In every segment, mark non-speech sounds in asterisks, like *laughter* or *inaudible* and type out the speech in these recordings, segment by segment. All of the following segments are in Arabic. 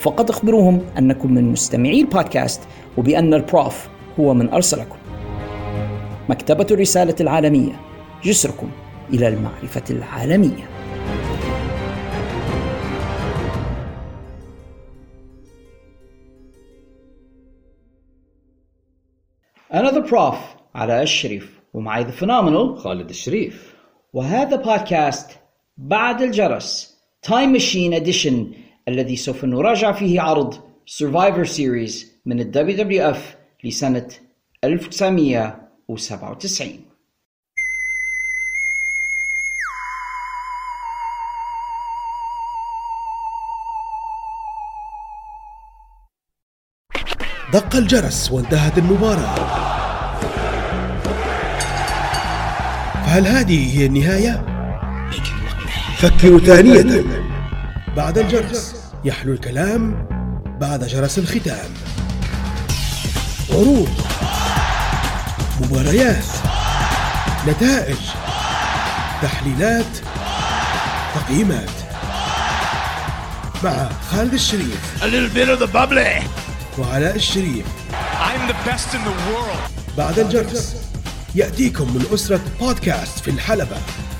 فقط اخبروهم أنكم من مستمعي البودكاست وبأن ال Prof هو من أرسلكم. مكتبة الرسالة العالمية جسركم إلى المعرفة العالمية. أنا The Prof على الشريف ومعي The Phenomenal خالد الشريف. وهذا بودكاست بعد الجرس Time Machine Edition الذي سوف نراجع فيه عرض Survivor Series من ال WWF لسنة 1997 دق الجرس وانتهت المباراة. فهل هذه هي النهاية؟ فكروا ثانية. بعد الجرس. يحلو الكلام بعد جرس الختام. عروض. مباريات. نتائج. تحليلات. تقييمات. مع خالد الشريف. A little bit of the bubbly. وعلاء الشريف. I'm the best in the world. بعد الجرس. يأتيكم من أسرة بودكاست في الحلبة.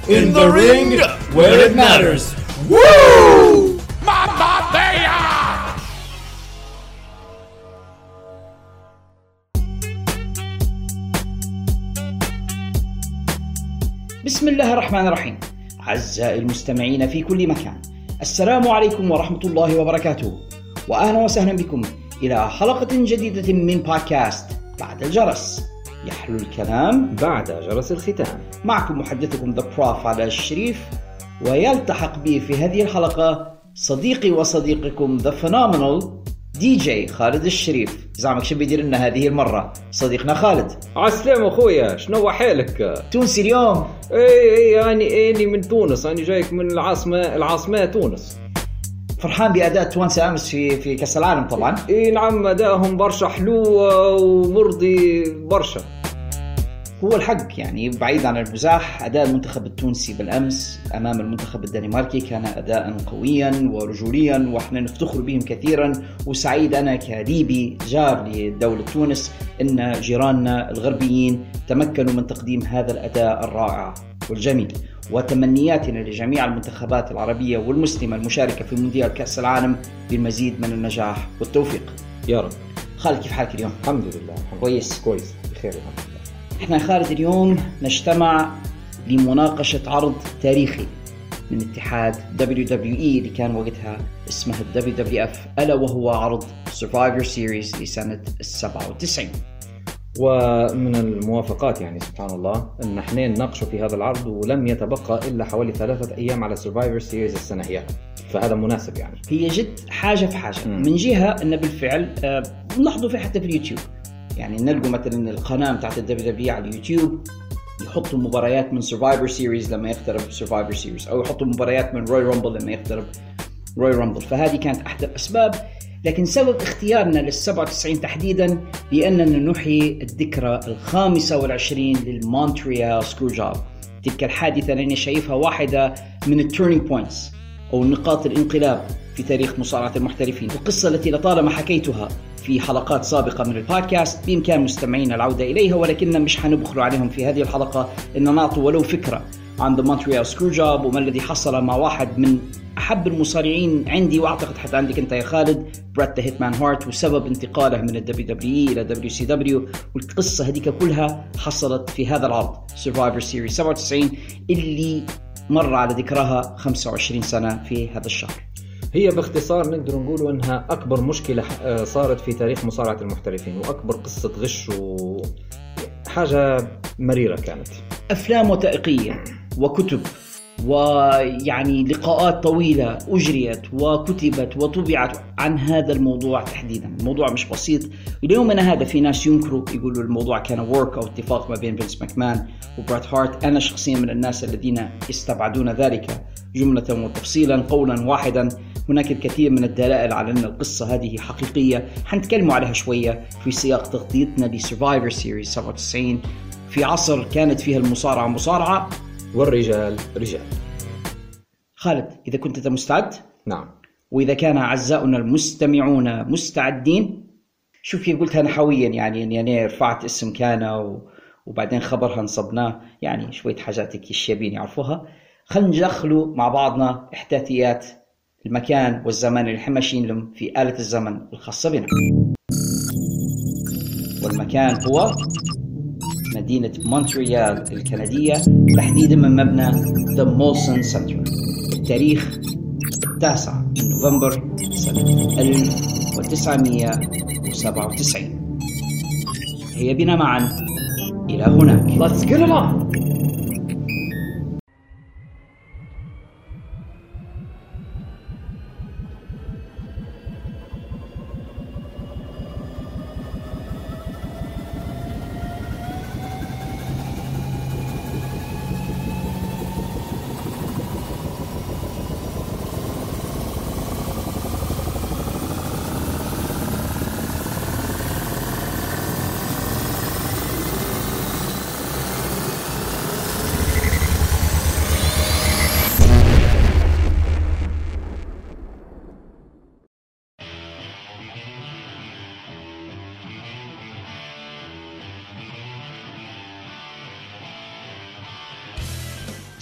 In the ring where it matters. Woo! بسم الله الرحمن الرحيم أعزائي المستمعين في كل مكان السلام عليكم ورحمة الله وبركاته وأهلا وسهلا بكم إلى حلقة جديدة من بودكاست بعد الجرس يحلو الكلام بعد جرس الختام معكم محدثكم The Prof على الشريف ويلتحق بي في هذه الحلقة صديقي وصديقكم The Phenomenal DJ خالد الشريف. زعمك شو بيدير لنا هذه المرة؟ صديقنا خالد. عسلامة اخويا شنو حالك؟ تونسي اليوم. إي إي يعني إني من تونس أنا جايك من العاصمة العاصمة تونس. فرحان بأداء توانسة أمس في في كأس العالم طبعا. إي نعم ادائهم برشا حلو ومرضي برشا. هو الحق يعني بعيد عن المزاح أداء المنتخب التونسي بالأمس أمام المنتخب الدنماركي كان أداء قويا ورجوليا وإحنا نفتخر بهم كثيرا. وسعيد أنا كليبي جار لدولة تونس أن جيراننا الغربيين تمكنوا من تقديم هذا الأداء الرائع والجميل. وتمنياتنا لجميع المنتخبات العربية والمسلمة المشاركة في مونديال كأس العالم بالمزيد من النجاح والتوفيق. يا رب. خالد كيف حالك اليوم؟ الحمد لله الحمد كويس. كويس. بخير الحمد لله. إحنا خالد اليوم نجتمع لمناقشة عرض تاريخي من اتحاد WWE اللي كان وقتها اسمها ال WWF ألا وهو عرض Survivor Series لسنة ال 97 ومن الموافقات يعني سبحان الله أن إحنا نناقشوا في هذا العرض ولم يتبقى إلا حوالي ثلاثة أيام على Survivor Series السنة هي. فهذا مناسب يعني. هي جد حاجة في حاجة. مم. من جهة أن بالفعل آه، فيه حتى في اليوتيوب. يعني نلقوا مثلا القناة بتاعت ال WWE على اليوتيوب يحطوا مباريات من Survivor Series لما يقترب Survivor Series أو يحطوا مباريات من Royal Rumble لما يقترب Royal Rumble فهذه كانت أحد الأسباب. لكن سبب اختيارنا لل 97 تحديدا لأننا نحيي الذكرى الخامسة والعشرين لل Montreal Screwjob تلك الحادثة لأني شايفها واحدة من ال turning points أو نقاط الانقلاب في تاريخ مصارعة المحترفين. القصة التي لطالما حكيتها في حلقات سابقة من البودكاست بإمكان مستمعينا العودة إليها ولكننا مش حنبخل عليهم في هذه الحلقة إن نعطوا ولو فكرة عن The Montreal Screwjob وما الذي حصل مع واحد من أحب المصارعين عندي وأعتقد حتى عندك أنت يا خالد بريت The Hitman هارت وسبب انتقاله من الدبليو دبليو إلى دبليو سي دبليو والقصة هذيك كلها حصلت في هذا العرض Survivor Series 97 اللي مر على ذكرها 25 سنة في هذا الشهر. هي باختصار نقدر نقول إنها أكبر مشكلة آه، صارت في تاريخ مصارعة المحترفين وأكبر قصة غش و حاجة مريرة كانت. أفلام وثائقيه وكتب ويعني لقاءات طويلة أجريت وكتبت وطبعت عن هذا الموضوع تحديدا. الموضوع مش بسيط. ليومنا هذا في ناس ينكروا يقولوا الموضوع كان work أو اتفاق ما بين فينس ماكمان وبريت هارت. أنا شخصيا من الناس الذين يستبعدون ذلك. جملة وتفصيلا قولا واحدا. هناك الكثير من الدلائل على أن القصة هذه حقيقية. حنتكلم عليها شوية في سياق تغطيتنا ل Survivor Series 97 في عصر كانت فيها المصارعة مصارعة. والرجال رجال. خالد إذا كنت أنت مستعد؟ نعم. وإذا كان أعزاؤنا المستمعون مستعدين شوف كيف قلتها نحويا يعني أنا رفعت اسم كان و... وبعدين خبرها نصبناه يعني شوية حاجات هيك الشيابين يعرفوها. خلينا ندخلوا مع بعضنا إحداثيات المكان والزمان اللي إحنا ماشيين لهم في آلة الزمن الخاصة بنا. والمكان هو مدينة مونتريال الكندية تحديدا من مبنى The Molson Centre التاريخ التاسع من نوفمبر سنة 1997 هيا بنا معا إلى هناك. Let's get it on.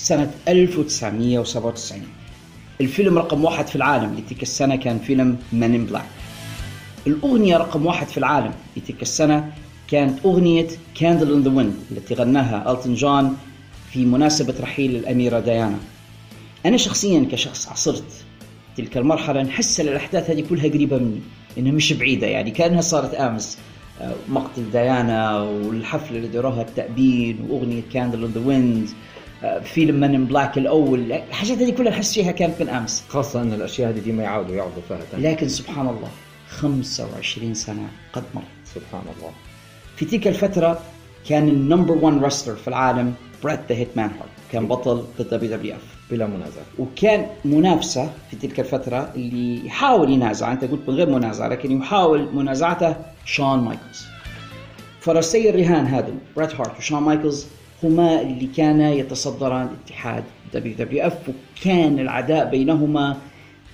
سنة 1997 الفيلم رقم واحد في العالم لتلك السنة كان فيلم Men in Black الأغنية رقم واحد في العالم لتلك السنة كانت أغنية Candle in the Wind التي غناها إلتون جون في مناسبة رحيل الأميرة ديانا. أنا شخصيا كشخص عاصرت تلك المرحلة نحس الأحداث هذه كلها قريبة مني. إنها مش بعيدة يعني كأنها صارت أمس آه، مقتل ديانا والحفلة اللي داروها التأبين وأغنية Candle in the Wind فيلم Men in Black الأول. الحاجات هذه كلها نحس فيها كانت من أمس. خاصة أن الأشياء هذه ديما يعاودوا يعودوا فيها تاني. لكن سبحان الله 25 سنة قد مرت سبحان الله. في تلك الفترة كان ال number 1 wrestler في العالم بريت The Hitman هارت كان بطل ال WWF بلا منازع. وكان منافسه في تلك الفترة اللي يحاول ينازع. أنت قلت من غير منازعه لكن يحاول منازعته شون مايكلز. فرسي الرهان هذا بريت هارت وشون مايكلز هما اللي كانا يتصدران اتحاد WWF وكان العداء بينهما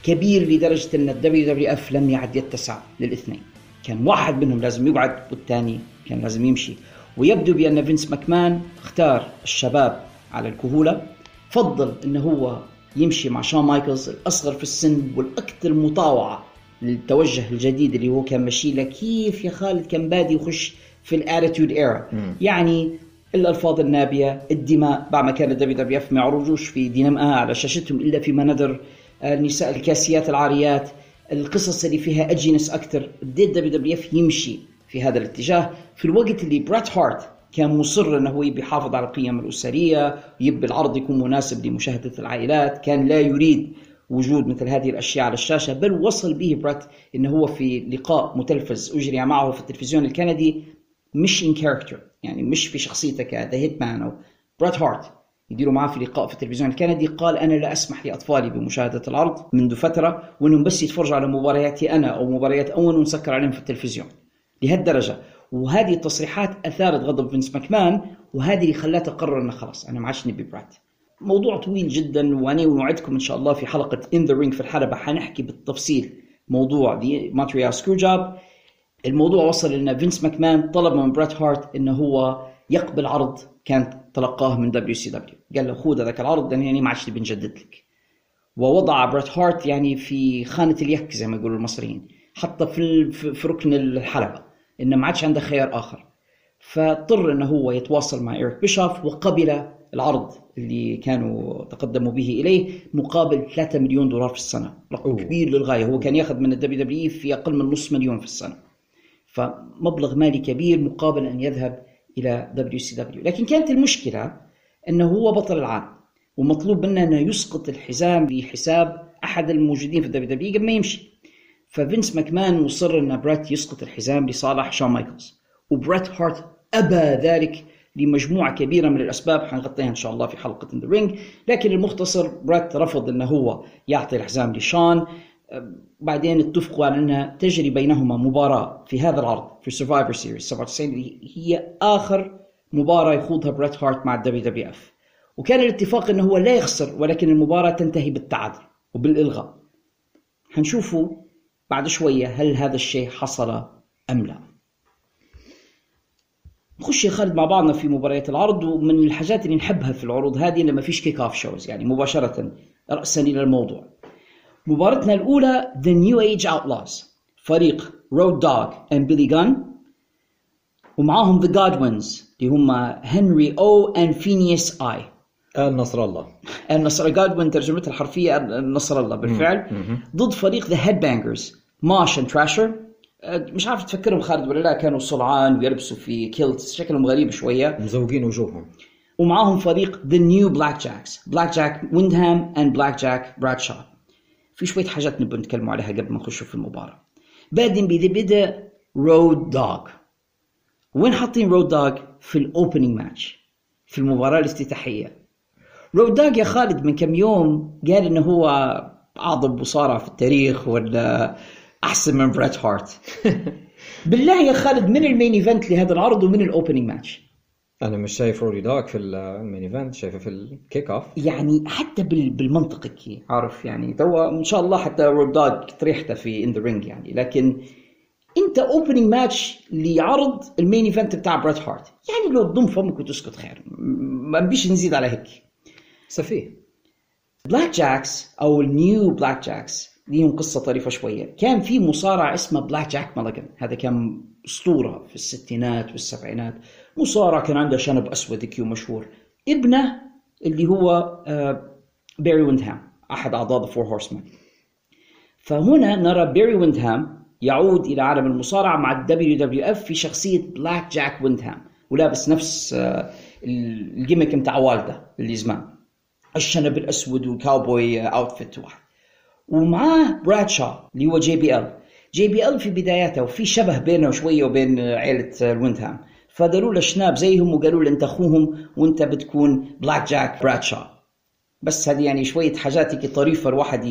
كبير لدرجة أن ال WWF لم يعد يتسع للاثنين. كان واحد منهم لازم يقعد والثاني كان لازم يمشي. ويبدو بأن فينس ماكمان اختار الشباب على الكهولة. فضل انه هو يمشي مع شون مايكلز الأصغر في السن والأكثر مطاوعة للتوجه الجديد اللي هو كان ماشي له كيف يا خالد كان بادي يخش في ال Attitude Era يعني الألفاظ النابية الدماء بعد ما كان ال WWF ما يعرضوش في الدماء على شاشتهم إلا فيما ندر النساء الكاسيات العاريات القصص اللي فيها جنس أكثر بديت WWF يمشي في هذا الاتجاه. في الوقت اللي بريت هارت كان مصر إنه هو يبي يحافظ على القيم الأسرية يبي العرض يكون مناسب لمشاهدة العائلات. كان لا يريد وجود مثل هذه الأشياء على الشاشة بل وصل به بريت إنه هو في لقاء متلفز أجري معه في التلفزيون الكندي. مش in character يعني مش في شخصيته ك The Hitman أو بريت هارت يديروا معاه في لقاء في التلفزيون الكندي قال أنا لا أسمح لأطفالي بمشاهدة العرض منذ فترة وإنهم بس يتفرجوا على مبارياتي أنا أو مباريات أوين ونسكر عليهم في التلفزيون. لهالدرجة. وهذه التصريحات أثارت غضب فينس ماكمان وهذه اللي خلاته قرر إنه خلاص أنا ما عادش نبي بريت موضوع طويل جدا وأنا ونوعدكم إن شاء الله في حلقة In the Ring في الحلبة حنحكي بالتفصيل موضوع The Montreal Screwjob الموضوع وصل إن فينس ماكمان طلب من بريت هارت إنه هو يقبل عرض كان تلقاه من WCW قال له خذ هذاك العرض لأن يعني ما عادش نبي نجدد لك. ووضع بريت هارت يعني في خانة اليك زي ما يقولوا المصريين حطه في في ركن الحلبة انه ما عادش عنده خيار آخر. فاضطر إنه هو يتواصل مع إيريك بيشوف وقبل العرض اللي كانوا تقدموا به إليه مقابل 3 مليون دولار في السنة رقم أوه. كبير للغاية. هو كان ياخذ من ال WWF أقل من نصف مليون في السنة. فمبلغ مالي كبير مقابل أن يذهب إلى WCW لكن كانت المشكلة أنه هو بطل العام ومطلوب منه انه يسقط الحزام بحساب أحد الموجودين في الدبليو دبليو قبل ما يمشي. ففينس ماكمان مصر أن بريت يسقط الحزام لصالح شون مايكلز وبريت هارت أبى ذلك لمجموعة كبيرة من الأسباب. حنغطيها إن شاء الله في حلقة The Ring لكن المختصر بريت رفض أنه هو يعطي الحزام لشون. بعدين اتفقوا على انها تجري بينهما مباراة في هذا العرض في Survivor Series 97 هي آخر مباراة يخوضها بريت هارت مع ال WWF وكان الاتفاق أنه هو لا يخسر ولكن المباراة تنتهي بالتعادل وبالإلغاء. حنشوفوا بعد شوية هل هذا الشيء حصل أم لا. نخش يا خالد مع بعضنا في مباريات العرض ومن الحاجات اللي نحبها في العروض هذه انه ما فيش kick-off shows يعني مباشرة راسا إلى الموضوع. مباراتنا الأولى The New Age Outlaws فريق Road Dogg and Billy Gunn ومعاهم The Godwins اللي هم Henry O and Phineas I آل نصر الله. آل نصر جادوين ترجمتها الحرفية نصر الله بالفعل. ضد فريق The Headbangers Mosh and Thrasher مش عارف تفكرهم خالد ولا لا كانوا صلعان ويلبسوا في kilts شكلهم غريب شوية. مزوقين وجوههم. ومعاهم فريق The New Black Jacks Black Jack Windham and Black Jack Bradshaw. في شوية حاجات نبغى نتكلم عليها قبل ما نخش في المباراة. بادئ ذي بدء Road Dogg وين حاطين Road Dogg في ال opening match في المباراة الافتتاحية. Road Dogg يا خالد من كم يوم قال إنه هو أعظم مصارع في التاريخ ولا أحسن من بريت هارت *laughs* بالله يا خالد من ال main event لهذا العرض ومن ال opening match أنا مش شايف Road Dogg في المين ايفنت شايفه في ال kick-off يعني حتى بالمنطق عارف يعني تو إن شاء الله حتى Road Dogg تريحته في in the ring يعني. لكن أنت opening match لعرض ال main event بتاع بريت هارت يعني لو تضم فمك وتسكت خير. ما بيش نزيد على هيك. سفيه Black Jacks أو ال New Black Jacks ليهم قصة طريفة شوية. كان في مصارع اسمه Blackjack Mulligan هذا كان أسطورة في الستينات والسبعينات. مصارع كان عنده شنب أسود كيو مشهور. ابنه اللي هو بيري آه، ويندهام أحد أعضاء The Four Horsemen فهنا نرى بيري ويندهام يعود إلى عالم المصارعة مع ال WWF في شخصية Black Jack Windham ولابس نفس آه، ال gimmick بتاع والده اللي زمان. الشنب الأسود و cowboy outfit واحد. ومعاه Bradshaw اللي هو جي بي ال جي بي ال في بداياته وفي شبه بينه شوية وبين عائله الويندهام فداروا له شناب زيهم وقالوا له انت اخوهم وانت بتكون Black Jack Bradshaw بس هذه يعني شوية حاجات طريفة الواحد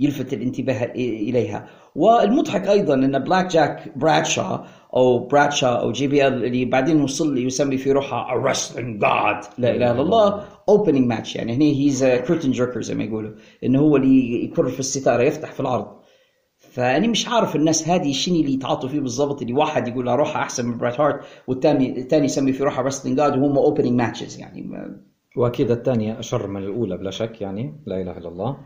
يلفت الانتباه إليها. والمضحك أيضا أن Black Jack Bradshaw أو Bradshaw أو JBL اللي بعدين وصل يسمي في a wrestling god. لا إله إلا الله. Opening match يعني هنا he's curtain jerker زي ما يقولوا. إنه هو اللي يكر في الستارة يفتح في العرض فأنا مش عارف الناس هذه شنو اللي يتعاطوا فيه بالضبط اللي واحد يقول روحها أحسن من بريت هارت والثاني الثاني يسمي في روحها wrestling god وهم opening matches يعني. وأكيد الثانية أشر من الأولى بلا شك يعني لا إله إلا الله.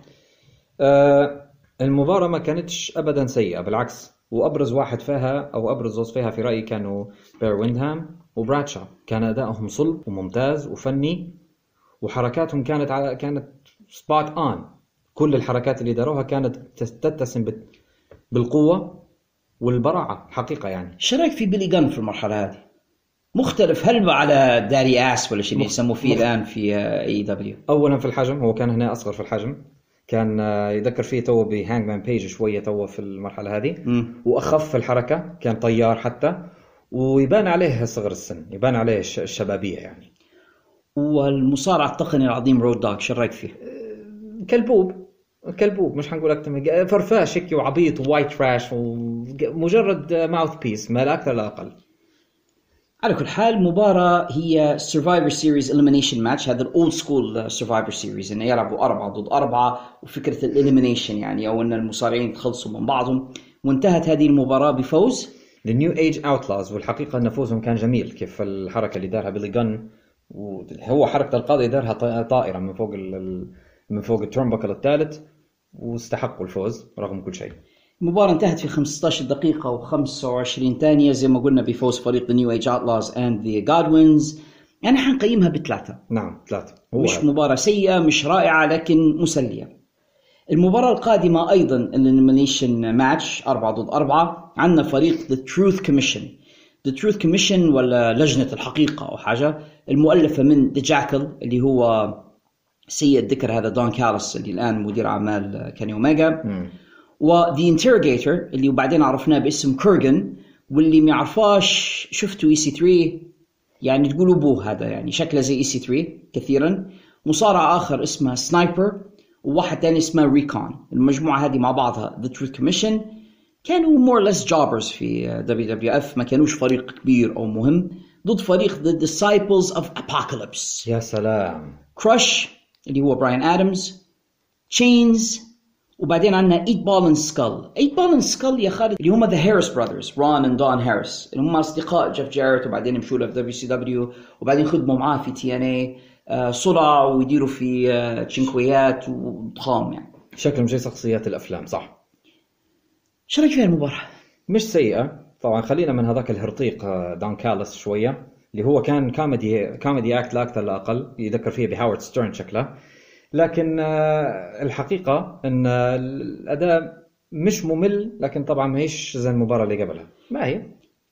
آه المباراة ما كانتش ابدا سيئة بالعكس وأبرز واحد فيها أو أبرز زوز فيها في رأيي كانوا بيري ويندهام و Bradshaw كان أدائهم صلب وممتاز وفني وحركاتهم كانت على كانت spot on كل الحركات اللي داروها كانت تتسم بالقوة والبراعة حقيقة يعني. شو رأيك في بيلي جان في المرحلة هذه؟ مختلف هلبا على Daddy Ass ولا شيء اللي يسموه فيه الآن في AEW اولا في الحجم هو كان هنا أصغر في الحجم كان آه، يذكر فيه تو ب Hangman Page شوية تو في المرحلة هذه وأخف في الحركة كان طيار حتى ويبان عليه صغر السن يبان عليه الشبابية يعني. والمصارع التقني العظيم Road Dogg شو رأيك فيه؟ كلبوب كلبوب مش حنقول أكثر من فرفاش هيك وعبيط و white trash ومجرد mouthpiece ما لا أكثر لا أقل. على كل حال مباراة هي Survivor Series elimination match هذا ال old school Survivor Series إنه يلعبوا أربعة ضد أربعة وفكرة ال elimination يعني أو إن المصارعين يتخلصوا من بعضهم. وانتهت هذه المباراة بفوز ال New Age Outlaws والحقيقة إن فوزهم كان جميل كيف الحركة اللي دارها Billy Gunn وهو حركة القاضي دارها ط- طائرة من فوق ال- من فوق الترمبكل الثالث. واستحقوا الفوز رغم كل شيء. المباراة انتهت في 15 دقيقة و25 ثانية. زي ما قلنا بفوز فريق New Age Outlaws and the Godwins. يعني حنقيمها بثلاثة. نعم ثلاثة. هو مش هذا. مباراة سيئة مش رائعة لكن مسلية. المباراة القادمة أيضا elimination match أربعة ضد أربعة عندنا فريق The Truth Commission. The Truth Commission ولا لجنة الحقيقة أو حاجة. المؤلفة من The Jackal اللي هو سيء الذكر هذا دون كارلس اللي الآن مدير أعمال Kenny Omega مم. و The Interrogator اللي بعدين عرفناه باسم Kurrgan واللي ما يعرفاش شفتوا EC3 يعني تقولوا ابوه هذا يعني شكله زي EC3 كثيرا. مصارع آخر اسمه سنايبر وواحد ثاني اسمه ريكون المجموعة هذه مع بعضها The Truth Commission كانوا more or less jobbers في WWF ما كانوش فريق كبير أو مهم. ضد فريق The Disciples of Apocalypse يا سلام. كراش اللي هو براين ادمز تشينز وبعدين عندنا Eight Ball and Skull Eight Ball and Skull يا خالد اللي هم the Harris Brothers رون and دون هاريس اللي هم أصدقاء جيف جاريت وبعدين مشوا له في WCW وبعدين خدموا معاه في TNA صلع ويديروا في آه، تشينكويات وضخام يعني. شكلهم زي شخصيات الأفلام صح؟ شو رأيك في المباراة؟ مش سيئة. طبعا خلينا من هذاك الهرطيق آه، دون كالس شوية. اللي هو كان comedy comedy act لا أكثر لا أقل يذكر فيه بهاورد ستيرن شكله. لكن آه، الحقيقة إن آه، الأداء مش ممل لكن طبعا ما هيش زي المباراه اللي قبلها. ما هي؟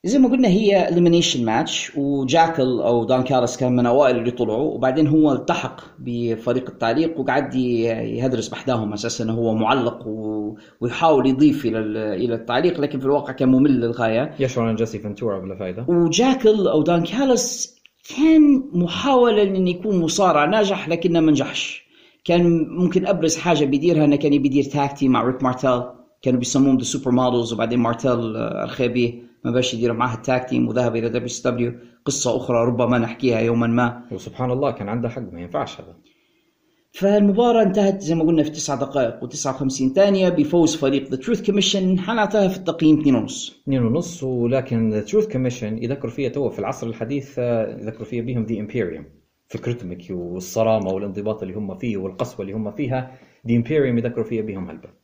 زي ما قلنا هي elimination match وجاكل أو دون كالس كان من أوائل اللي طلعوا وبعدين هو التحق بفريق التعليق وقعد يهدرس بحداهم أساسا هو معلق و- ويحاول يضيف إلى ال- إلى التعليق لكن في الواقع كان ممل للغاية. يشعر إن جيسي فنتورا بلا فائده وجاكل أو دان كالس كان محاولة إن يكون مصارع ناجح لكنه ما نجحش. كان ممكن أبرز حاجة بيديرها إنه كان بيدير tag team مع ريك مارتيل. كانوا بيسموهم The Super Models وبعدين مارتيل آه، الخيبي ما باش يدير معاه ال tag team وذهب إلى WCW قصة أخرى ربما نحكيها يوما ما. وسبحان الله كان عنده حق ما ينفعش هذا. فالمباراة انتهت زي ما قلنا في 9 دقائق و59 ثانية بفوز فريق The Truth Commission حنعطيها في التقييم 2.5 اثنين ونص ولكن Truth Commission يذكروا فيها تو في العصر الحديث آه، يذكروا فيها بهم the Imperium فكرتهم هيك والصرامة والانضباط اللي هم فيه والقسوة اللي هم فيها the Imperium يذكروا فيها بهم هلبة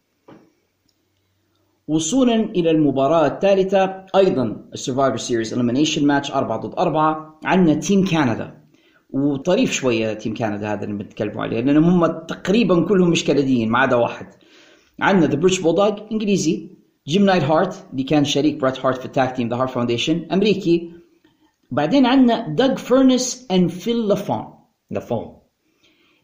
وصولا إلى المباراة الثالثة أيضا ال Survivor Series elimination match 4 ضد 4 عندنا team كندا وطريف شوية team كندا هذا اللي بنتكلموا عليه لأن هم تقريبا كلهم مش كنديين ما عدا واحد. عندنا The British Bulldog إنجليزي جيم نايت هارت اللي كان شريك بريت هارت في ال tag team The Hart Foundation أمريكي. بعدين عندنا دوغ فيرنس and فيل لافون لفون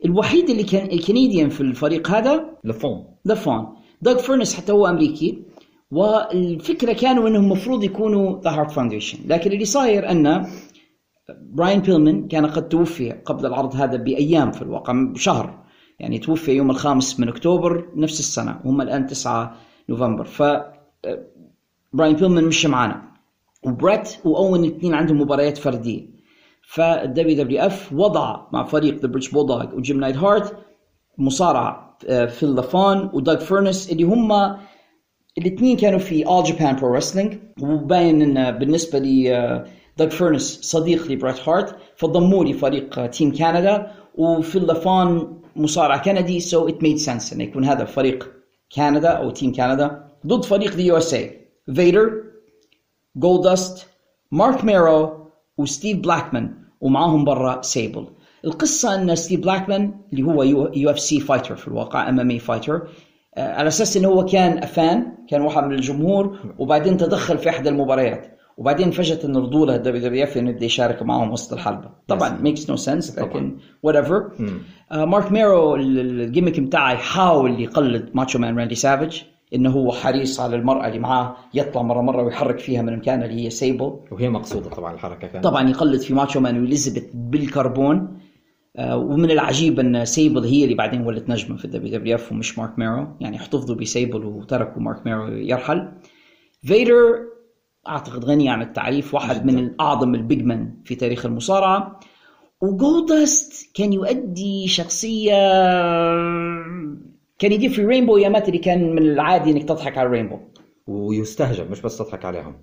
الوحيد اللي كان الكنديان في الفريق هذا لفون ذا فون دوغ فيرنس حتى هو أمريكي. والفكرة كانوا إنهم المفروض يكونوا The Hart Foundation لكن اللي صاير أن براين بيلمن كان قد توفي قبل العرض هذا بأيام في الواقع بشهر. يعني توفي يوم الخامس من أكتوبر نفس السنة هم الآن 9 نوفمبر. ف براين بيلمن مش معانا. وبريت واون الاثنين عندهم مباريات فردية. فال WWF وضع مع فريق The British Bulldog وجيم نايت هارت مصارع آه، فيل لافون ودوغ فيرنس اللي هم الاثنين كانوا في All Japan Pro Wrestling وباين إن بالنسبة لي آه، دوغ فيرنس صديق لبريت هارت فضموه لفريق آه، team كندا وفيل لافون مصارع كندي so it made sense انه يكون هذا فريق كندا أو team كندا ضد فريق the USA فيدر جولدست مارك ميرو وستيف بلاكمان ومعاهم برا سيبل القصة إن ستيف بلاكمان اللي هو UFC fighter في الواقع MMA fighter على أساس انه هو كان fan كان واحد من الجمهور وبعدين تدخل في إحدى المباريات. وبعدين فجأة انه رضوا له ال WWF إنه يبدأ يشارك معاهم وسط الحلبة. طبعا makes no sense لكن whatever مارك ميرو ال- ال- ال gimmick بتاعه يحاول يقلد ماتشو مان راندي سافيج إنه هو حريص على المرأة اللي معاه يطلع مرة مرة ويحرك فيها من مكانها اللي هي سيبل وهي مقصودة طبعا الحركة كانت. طبعا يقلد في ماتشو مان وإليزابيث بالكربون. آه، ومن العجيب أن سيبل هي اللي بعدين ولت نجمة في ال WWF ومش مارك ميرو. يعني احتفظوا بسيبل وتركوا مارك ميرو يرحل. فيدر أعتقد غني عن التعريف واحد من الأعظم ال big man في تاريخ المصارعة. وجولدست كان يؤدي شخصية كان يدير في رينبو ايامات اللي كان من العادي إنك تضحك على الرينبو ويستهجن مش بس تضحك عليهم.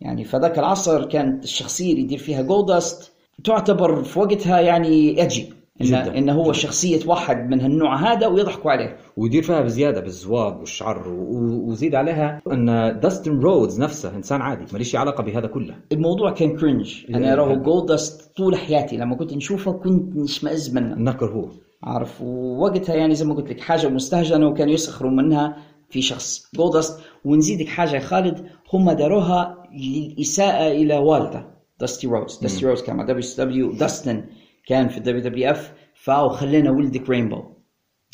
يعني في ذاك العصر كانت الشخصية اللي يدير فيها جولدست تعتبر في وقتها يعني أجي إن, جداً. إن هو شخصية واحد من هالنوع هذا ويضحكوا عليه. ويدير فيها بزيادة بالزواج والشعر وزيد عليها إن داستن رودز نفسه إنسان عادي ماليش علاقة بهذا كله. الموضوع كان cringe أنا إيه. اراه جولدست طول حياتي لما كنت نشوفه كنت نشمئز منه. النكر هو. عارف ووقتها يعني زي ما قلت لك حاجة مستهجنة وكانوا يسخروا منها في شخص جولدست ونزيدك حاجة يا خالد هم داروها للإساءة إلى والده. داستي روز داستي روز كان مع WCW داستن كان في ال WWF فاو خلينا ولدك rainbow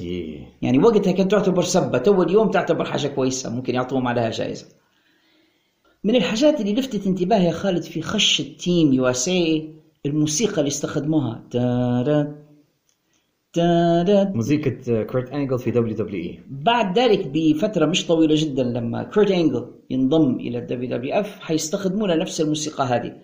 إيه. يعني وقتها كانت تعتبر سبة. تو اليوم تعتبر حاجة كويسة. ممكن يعطوهم عليها جائزة. من الحاجات اللي لفتت انتباهي يا خالد في خش ال team USA الموسيقى اللي استخدموها. تارا تارا. موسيقى كيرت إنجل في WWE. بعد ذلك بفترة مش طويلة جدا لما كورت إنجل ينضم إلى ال WWF حيستخدمون نفس الموسيقى هذه.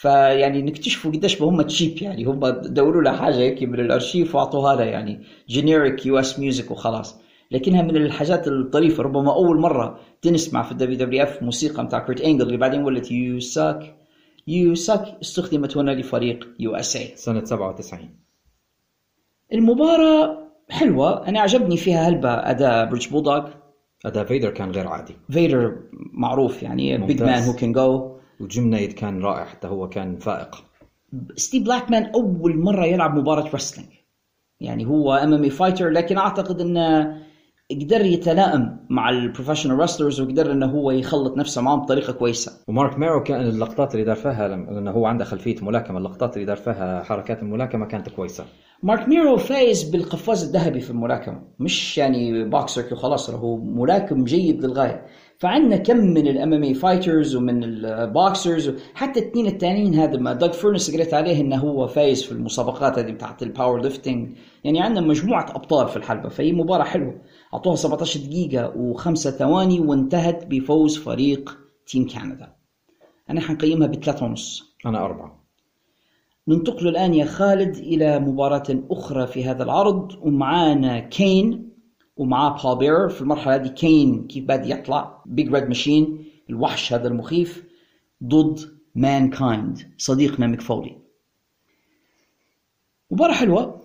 فيعني نكتشفوا قديش هم cheap يعني هم دوروا لها حاجة هيك من الأرشيف وأعطوها لها يعني generic US music وخلاص. لكنها من الحاجات الطريفة ربما أول مرة تنسمع في ال WWF موسيقى متاع كورت إنجل اللي بعدين ولت you suck you suck استخدمت هنا لفريق USA سنة 97 المباراة حلوة أنا عجبني فيها هلبة أداء بريتش بولدوغ أداء فيدر كان غير عادي. فيدر معروف يعني big. man هو كان جو وجيم نايد كان رائع حتى هو كان فائق. ستيف بلاكمان أول مرة يلعب مباراة wrestling يعني هو MMA fighter لكن أعتقد إنه قدر يتلائم مع ال professional wrestlers وقدر إنه هو يخلط نفسه معهم بطريقة كويسة. ومارك ميرو كان اللقطات اللي دار فيها لأنه هو عنده خلفية ملاكمة. اللقطات اللي دار فيها حركات الملاكمة كانت كويسة. مارك ميرو فايز بالقفاز الذهبي في الملاكمة. مش يعني بوكسر وخلاص هو ملاكم جيد للغاية. فعندنا كم من ال MMA fighters ومن ال boxers حتى الاثنين الثانيين هذا ما دوغ فيرنس قريت عليه إنه هو فايز في المسابقات هذه بتاعت ال power lifting يعني عندنا مجموعة أبطال في الحلبة فهي مباراة حلوة. أعطوها 17 دقيقة وخمسة ثواني وانتهت بفوز فريق team كندا أنا حنقيمها بثلاثة ونص. أنا أربعة. ننتقل الآن يا خالد إلى مباراة أخرى في هذا العرض ومعانا كين ومعاه بول بيرر في المرحلة هذه. كين كيف بادي يطلع. Big Red Machine الوحش هذا المخيف ضد مان كايند صديقنا ميك فولي مباراة حلوة.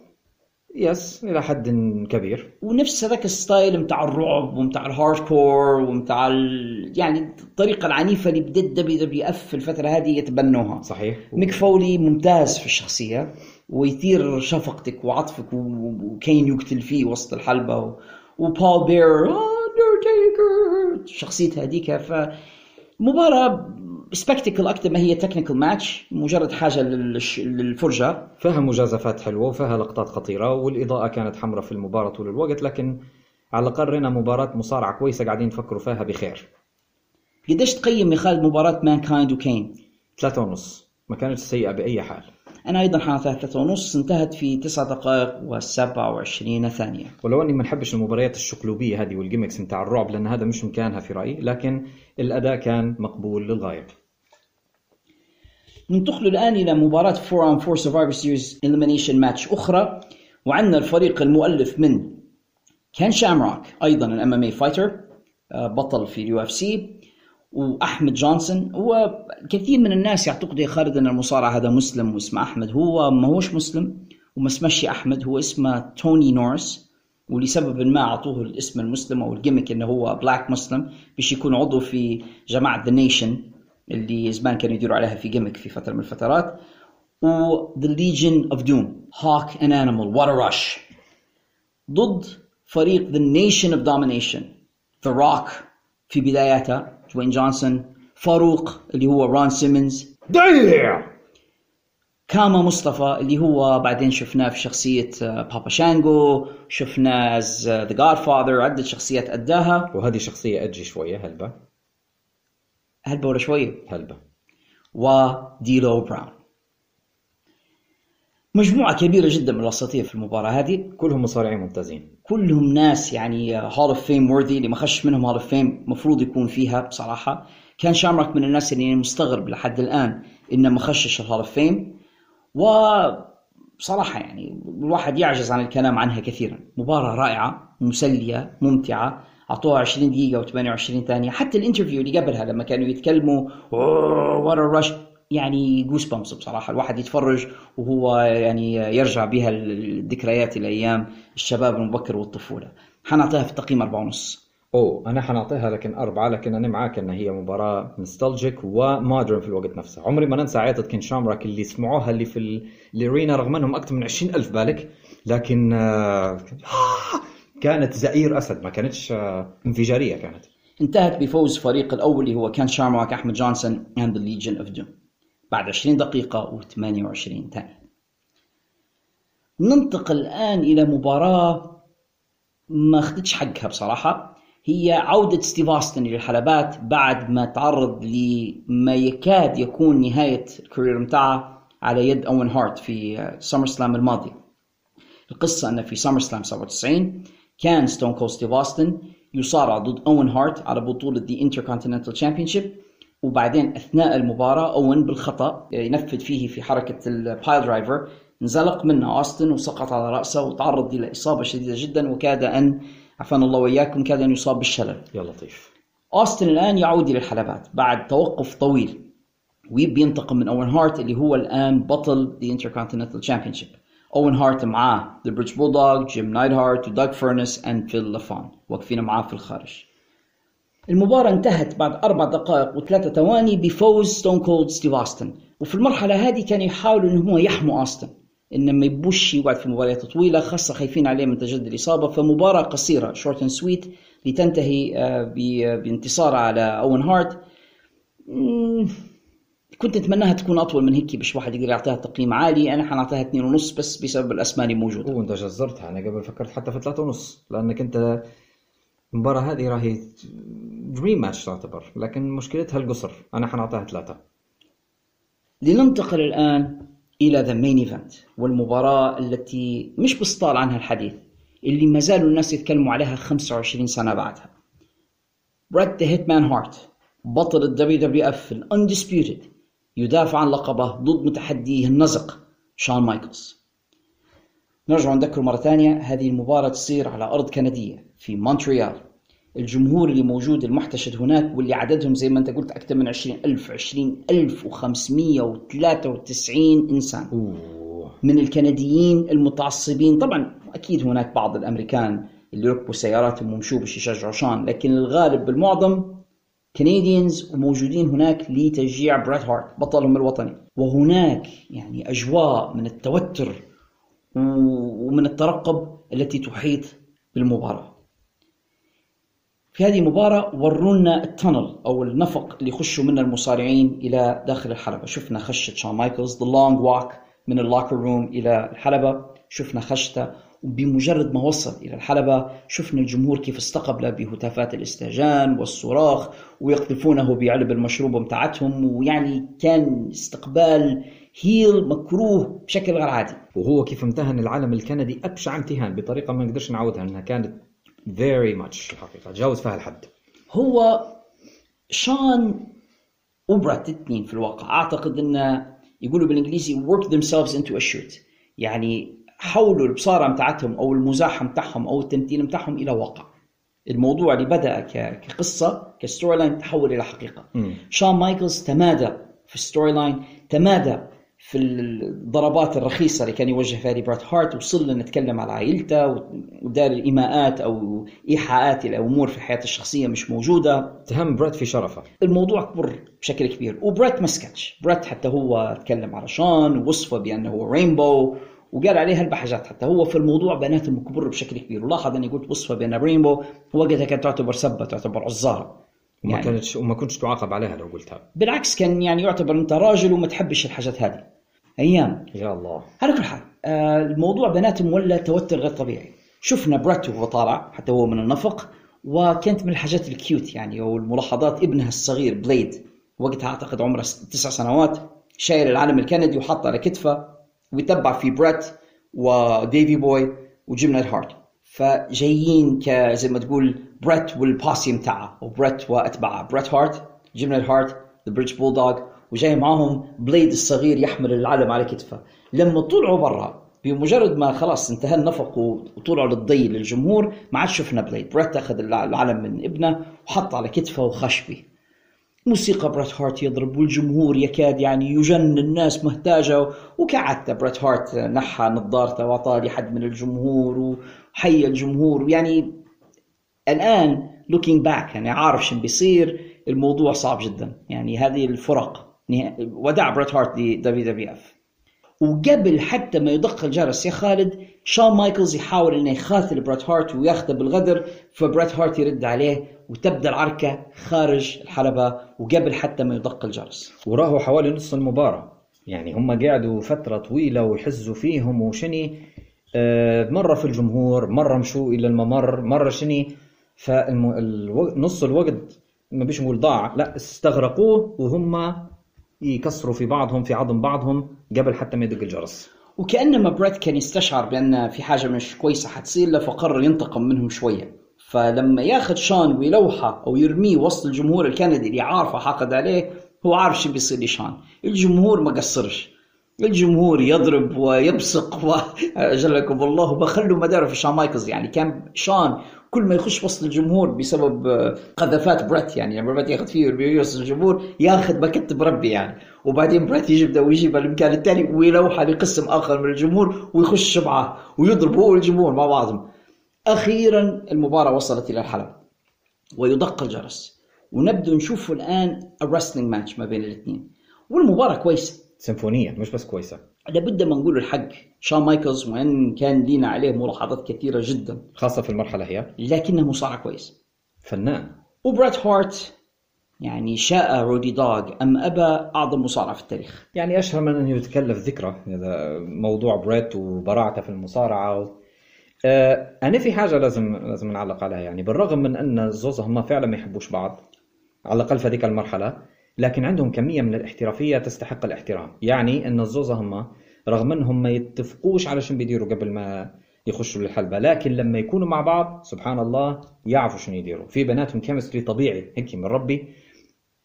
yes إلى حد كبير. ونفس هذاك ال style متاع الرعب ومتاع ال hardcore ومتاع ال... يعني الطريقة العنيفة اللي بدت WWF في الفترة هذه يتبنوها. صحيح. ميك فولي ممتاز في الشخصية ويثير شفقتك وعطفك وكين يقتل فيه وسط الحلبة. وبول بيرر اندرتيكر شخصيته هذيك ف مباراة spectacle أكثر ما هي technical match مجرد حاجة لل show... للفرجة. فيها مجازفات حلوة وفيها لقطات خطيرة والإضاءة كانت حمراء في المباراة طول الوقت لكن على الأقل رينا مباراة مصارعة كويسة قاعدين نفكروا فيها بخير. قديش تقيم يا خالد مباراة مان كايند وكين؟ ثلاثة ونص. ما كانتش سيئة بأي حال. أنا أيضا حاطها ثلاثة ونص انتهت في تسع دقائق وسبعة وعشرين ثانية. ولو أني ما نحبش المباريات الشقلوبيه هذه وال gimmicks نتاع الرعب لأن هذا مش مكانها في رأيي لكن الأداء كان مقبول للغاية. ننتقل الآن إلى مباراة 4 on 4 Survivor Series Elimination Match أخرى وعندنا الفريق المؤلف من كين شامروك أيضا ال MMA fighter بطل في ال UFC. وأحمد جونسون هو كثير من الناس يعتقدوا يا خالد أن المصارع هذا مسلم واسمه أحمد. هو ما هوش مسلم وما اسمش أحمد هو اسمه توني نورس ولسبب ما أعطوه الاسم المسلم أو ال gimmick إنه هو black Muslim باش يكون عضو في جماعة The Nation اللي زمان كانوا يديروا عليها في gimmick في فترة من الفترات و Legion of Doom Hawk and Animal What a Rush. ضد فريق The Nation of Domination The Rock في بداياتها دواين جونسون فاروق اللي هو رون سيمنز كاما مصطفى اللي هو بعدين شفناه في شخصية آه، بابا شانجو شفناه The Godfather عدة شخصيات أداها. وهذه شخصية edgy شوية هلبة هلبة ولا شوية؟ هلبة وديلو براون مجموعة كبيرة جدا من الأساطير في المباراة هذه كلهم مصارعين ممتازين. كلهم ناس يعني Hall of Fame worthy اللي ما خش منهم Hall of Fame المفروض يكون فيها بصراحة. كين شامروك من الناس اللي مستغرب لحد الآن إنه ما خشش ال Hall of Fame وبصراحة يعني الواحد يعجز عن الكلام عنها كثيرا. مباراة رائعة مسلية ممتعة أعطوها 20 دقيقة و28 ثانية. حتى ال interview اللي قبلها لما كانوا يتكلموا What a Rush يعني goosebumps بصراحة. الواحد يتفرج وهو يعني يرجع بها الذكريات الأيام الشباب المبكر والطفولة. حنعطيها في التقييم أربعة ونص. أوه أنا حنعطيها لكن أربعة لكن أنا معاك إن هي مباراة nostalgic و modern في الوقت نفسه. عمري ما ننسى عيطة كين شامروك اللي سمعوها اللي في ال- ال arena رغم أنهم أكثر من 20 ألف بالك لكن آه، *gasps* كانت زئير أسد ما كانتش آه، انفجارية كانت. انتهت بفوز فريق الأول اللي هو كين شامروك أحمد جونسون and the Legion of Doom. بعد 20 دقيقة و28 ثانية. ننتقل الآن إلى مباراة ما أخذتش حقها بصراحة. هي عودة ستيف أوستن للحلبات بعد ما تعرض لما يكاد يكون نهاية ال career متاعه على يد أوين هارت في SummerSlam الماضي القصة أن في SummerSlam 97 كان Stone Cold ستيف أوستن يصارع ضد أوين هارت على بطولة The Intercontinental Championship وبعدين أثناء المباراة أوين بالخطأ ينفذ فيه في حركة ال piledriver انزلق منه أوستن وسقط على رأسه وتعرض إلى إصابة شديدة جدا وكاد أن عفانا الله وإياكم كاد أن يصاب بالشلل. يا لطيف. أوستن الآن يعود إلى الحلبات بعد توقف طويل. وبينتقم من أوين هارت اللي هو الآن بطل The Intercontinental Championship. أوين هارت معاه The British Bulldog جيم نايت هارت ودوغ فيرنس and فيل لافون واقفين معاه في الخارج. المباراة انتهت بعد أربع دقائق وثلاثة ثواني بفوز Stone Cold ستيف أوستن وفي المرحلة هذه كانوا يحاولوا إن هم يحموا أوستن إن ما يبوش يقعد في مباريات طويلة خاصة خايفين عليه من تجدد الإصابة. فمباراة قصيرة short and sweet لتنتهي آه، ب- بانتصار على أوين هارت كنت أتمناها تكون أطول من هيك باش واحد يقدر يعطيها تقييم عالي. أنا حنعطيها اثنين ونص بس بسبب الأسماء اللي موجودة. وانت جزرتها. أنا قبل فكرت حتى في ثلاثة ونص لأنك أنت المباراة هذه راهي dream match تعتبر لكن مشكلتها القصر. أنا حنعطيها ثلاثة. لننتقل الآن إلى the main event والمباراة التي مش بسطل عنها الحديث اللي ما زالوا الناس يتكلموا عليها 25 سنة بعدها. بريت the Hitman هارت بطل الدبليو دبليو اف ال undisputed يدافع عن لقبه ضد متحديه النزق شون مايكلز نرجع نذكر مرة ثانية هذه المباراة تصير على أرض كندية. في مونتريال. الجمهور اللي موجود المحتشد هناك واللي عددهم زي ما أنت قلت أكثر من 20 ألف 20 ألف و593 إنسان. أوه. من الكنديين المتعصبين. طبعا أكيد هناك بعض الأمريكان اللي ركبوا سياراتهم ومشوا باش يشجعوا شان لكن الغالب بالمعظم Canadians وموجودين هناك لتشجيع بريت هارت بطلهم الوطني. وهناك يعني أجواء من التوتر ومن الترقب التي تحيط بالمباراة. في هذه المباراة ورونا ال tunnel أو النفق اللي يخشوا منه المصارعين إلى داخل الحلبة. شفنا خشة شون مايكلز The Long Walk من ال locker room إلى الحلبة. شفنا خشتة وبمجرد ما وصل إلى الحلبة. شفنا الجمهور كيف استقبله بهتافات الاستهجان والصراخ ويقذفونه بعلب المشروب متاعتهم. ويعني كان استقبال هيل مكروه بشكل غير عادي. وهو كيف امتهن العالم الكندي أبشع امتهان بطريقة ما نقدرش نعودها انها كانت very much الحقيقة تجاوز فيها الحد. هو شان وبرات الاثنين في الواقع. أعتقد انه يقولوا بالإنجليزي work themselves into a shoot يعني حولوا البصارة متاعتهم أو المزاح متاعهم أو التمثيل متاعهم إلى واقع. الموضوع اللي بدأ كقصة ك storyline تحول إلى حقيقة. مم. شون مايكلز تمادى في ال storyline تمادى في الضربات الرخيصة اللي كان يوجه فيها بريت هارت وصل لنا نتكلم على عائلته ودار الإيماءات أو إيحاءات إلى أمور في حياته الشخصية مش موجودة. اتهم بريت في شرفه. الموضوع كبر بشكل كبير وبريت ما سكتش. بريت حتى هو تكلم على شون ووصفه بأنه هو rainbow وقال عليه هلبة حاجات. حتى هو في الموضوع بيناتهم كبر بشكل كبير. ولاحظ أني قلت وصفه بانه rainbow وقتها كانت تعتبر سبة تعتبر عزارة. وما يعني- كانتش وما كنتش تعاقب عليها لو قلتها. بالعكس كان يعني يعتبر أنت راجل وما تحبش الحاجات هذه. أيام. يا الله. على كل حال آه، الموضوع بيناتهم ولا توتر غير طبيعي. شفنا بريت وهو طالع حتى هو من النفق وكانت من الحاجات ال cute يعني أو الملاحظات ابنه الصغير بليد وقتها أعتقد عمره تسع سنوات شايل العلم الكندي وحاطه على كتفه ويتبع في بريت وديفي بوي وجيم نايت هارت فجايين زي ما تقول بريت وال posse متاعه وبريت واتباعه بريت هارت جيم هارت the British Bulldog وجاي معاهم بليد الصغير يحمل العلم على كتفه. لما طلعوا برا بمجرد ما خلاص انتهى النفق وطلعوا للضي للجمهور ما عاد شفنا بليد بريت أخذ العلم من ابنه وحط على كتفه وخش به. موسيقى بريت هارت يضرب والجمهور يكاد يعني يجن الناس مهتاجة وكعادته بريت هارت نحى نظارته وأعطاه لحد من الجمهور وحيا الجمهور. يعني الآن looking back يعني عارف شو بيصير الموضوع صعب جدا. يعني هذه الفيرويل ودع بريت هارت لدبليو دبليو اف وقبل حتى ما يدق الجرس يا خالد شون مايكلز يحاول إنه يخاثل بريت هارت وياخذه بالغدر فبريت هارت يرد عليه وتبدأ العركة خارج الحلبة وقبل حتى ما يدق الجرس وراهوا حوالي نص المباراة. يعني هم قعدوا فترة طويلة ويحزوا فيهم وشني آه، مرة في الجمهور مرة مشوا إلى الممر مرة شني فنص الوقت ما بيش نقول ضاع. لا استغرقوه وهم يكسروا في بعضهم في عظم بعضهم قبل حتى ما يدق الجرس. وكأنما بريت كان يستشعر بأن في حاجة مش كويسة حتصير له فقرر ينتقم منهم شوية. فلما ياخذ شان ويلوحه أو يرميه وسط الجمهور الكندي اللي عارفه حاقد عليه هو عارف شو بيصير لشان. الجمهور ما قصرش. الجمهور يضرب ويبصق واجلكم الله وبخلوا مداره في شان مايكلز يعني كان شان كل ما يخش وسط الجمهور بسبب قذفات بريت. يعني لما بريت ياخذ فيه وسط الجمهور ياخذ باكت بربي يعني. وبعدين بريت يجيب ويجيب المكان الثاني ويلوحه لقسم آخر من الجمهور ويخش معه ويضرب هو والجمهور مع بعضهم. أخيرا المباراة وصلت إلى الحلبة ويدق الجرس. ونبدو نشوف الآن ال wrestling match ما بين الاثنين. والمباراة كويسة. سيمفونيه مش بس كويسة. لابد ما نقول الحق. شون مايكلز وإن كان لينا عليه ملاحظات كثيرة جدا. خاصة في المرحلة هي. لكنه مصارع كويس. فنان. وبريت هارت يعني شاء Roddy Dog أم ابى أعظم مصارع في التاريخ. يعني أشهر من انه يتكلف ذكرى هذا موضوع بريت وبراعته في المصارعة. و... آه أنا في حاجة لازم لازم نعلق عليها. يعني بالرغم من أن الزوز هم فعلا ما يحبوش بعض على الأقل في هذيك المرحلة لكن عندهم كمية من الاحترافية تستحق الاحترام. يعني إن الزوز هم رغم انهم ما يتفقوش على شنو بيديروا قبل ما يخشوا للحلبة لكن لما يكونوا مع بعض سبحان الله يعرفوا شنو يديروا. في بناتهم كيمستري طبيعي هيك من ربي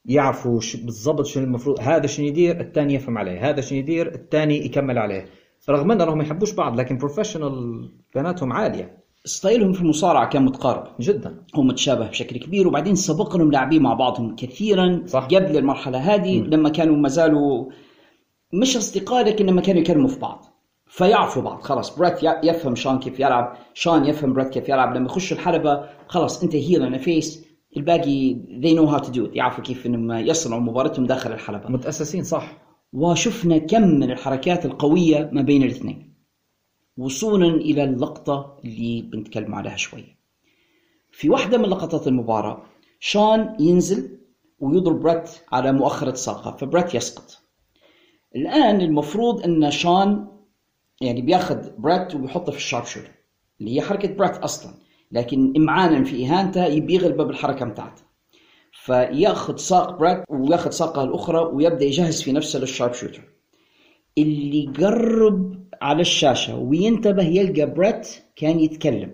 يعرفوا بالضبط شنو المفروض هذا شنو يدير الثاني يفهم عليه هذا شنو يدير الثاني يكمل عليه. رغم انهم ما يحبوش بعض لكن بروفيشنال بناتهم عالية. style هم في المصارعة كان متقارب. جدا. هو متشابه بشكل كبير وبعدين سبقهم لاعبين مع بعضهم كثيرا صح. قبل المرحلة هذه م. لما كانوا ما زالوا مش أصدقاء لكن لما كانوا يكلموا في بعض فيعرفوا بعض. خلاص بريت يفهم شان كيف يلعب شان يفهم بريت كيف يلعب. لما يخش الحلبة خلاص انت heel أنا face الباقي they know how to do it. يعرفوا كيف إنهم يصنعوا مباراتهم داخل الحلبة. متأسسين صح. وشفنا كم من الحركات القوية ما بين الاثنين. وصولا إلى اللقطة اللي بنتكلم عليها شوي. في واحدة من لقطات المباراة شان ينزل ويضرب بريت على مؤخرة ساقة فبريت يسقط. الآن المفروض أن شان يعني بياخذ بريت وبيحطه في ال Sharpshooter اللي هي حركة بريت أصلا لكن إمعانا في إهانته يبي يغلبه بالحركة بتاعته فياخذ ساق بريت وياخذ ساقة الأخرى ويبدأ يجهز في نفسه لل sharpshooter. اللي قرب على الشاشة وينتبه يلقى بريت كان يتكلم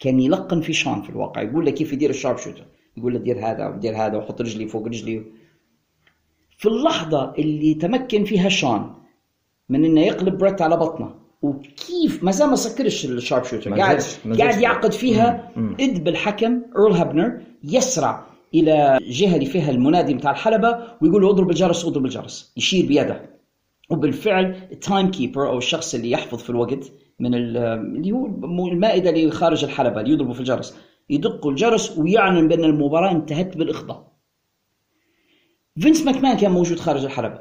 كان يلقن في شان في الواقع يقول له كيف يدير ال sharpshooter يقول له دير هذا ودير هذا وحط رجلي فوق رجلي. في اللحظة اللي تمكن فيها شان من إنه يقلب بريت على بطنه وكيف ما زال ما سكرش ال sharpshooter قاعد قاعد يعقد فيها إذ بالحكم إيرل هابنر يسرع إلى الجهه اللي فيها المنادي بتاع الحلبة ويقول له اضرب الجرس اضرب الجرس يشير بيده. وبالفعل ال timekeeper أو الشخص اللي يحفظ في الوقت من اللي هو المائدة اللي خارج الحلبة اللي يضربوا في الجرس. يدق الجرس ويعلن بأن المباراة انتهت بالإخضاع. فينس ماكمان كان موجود خارج الحلبة.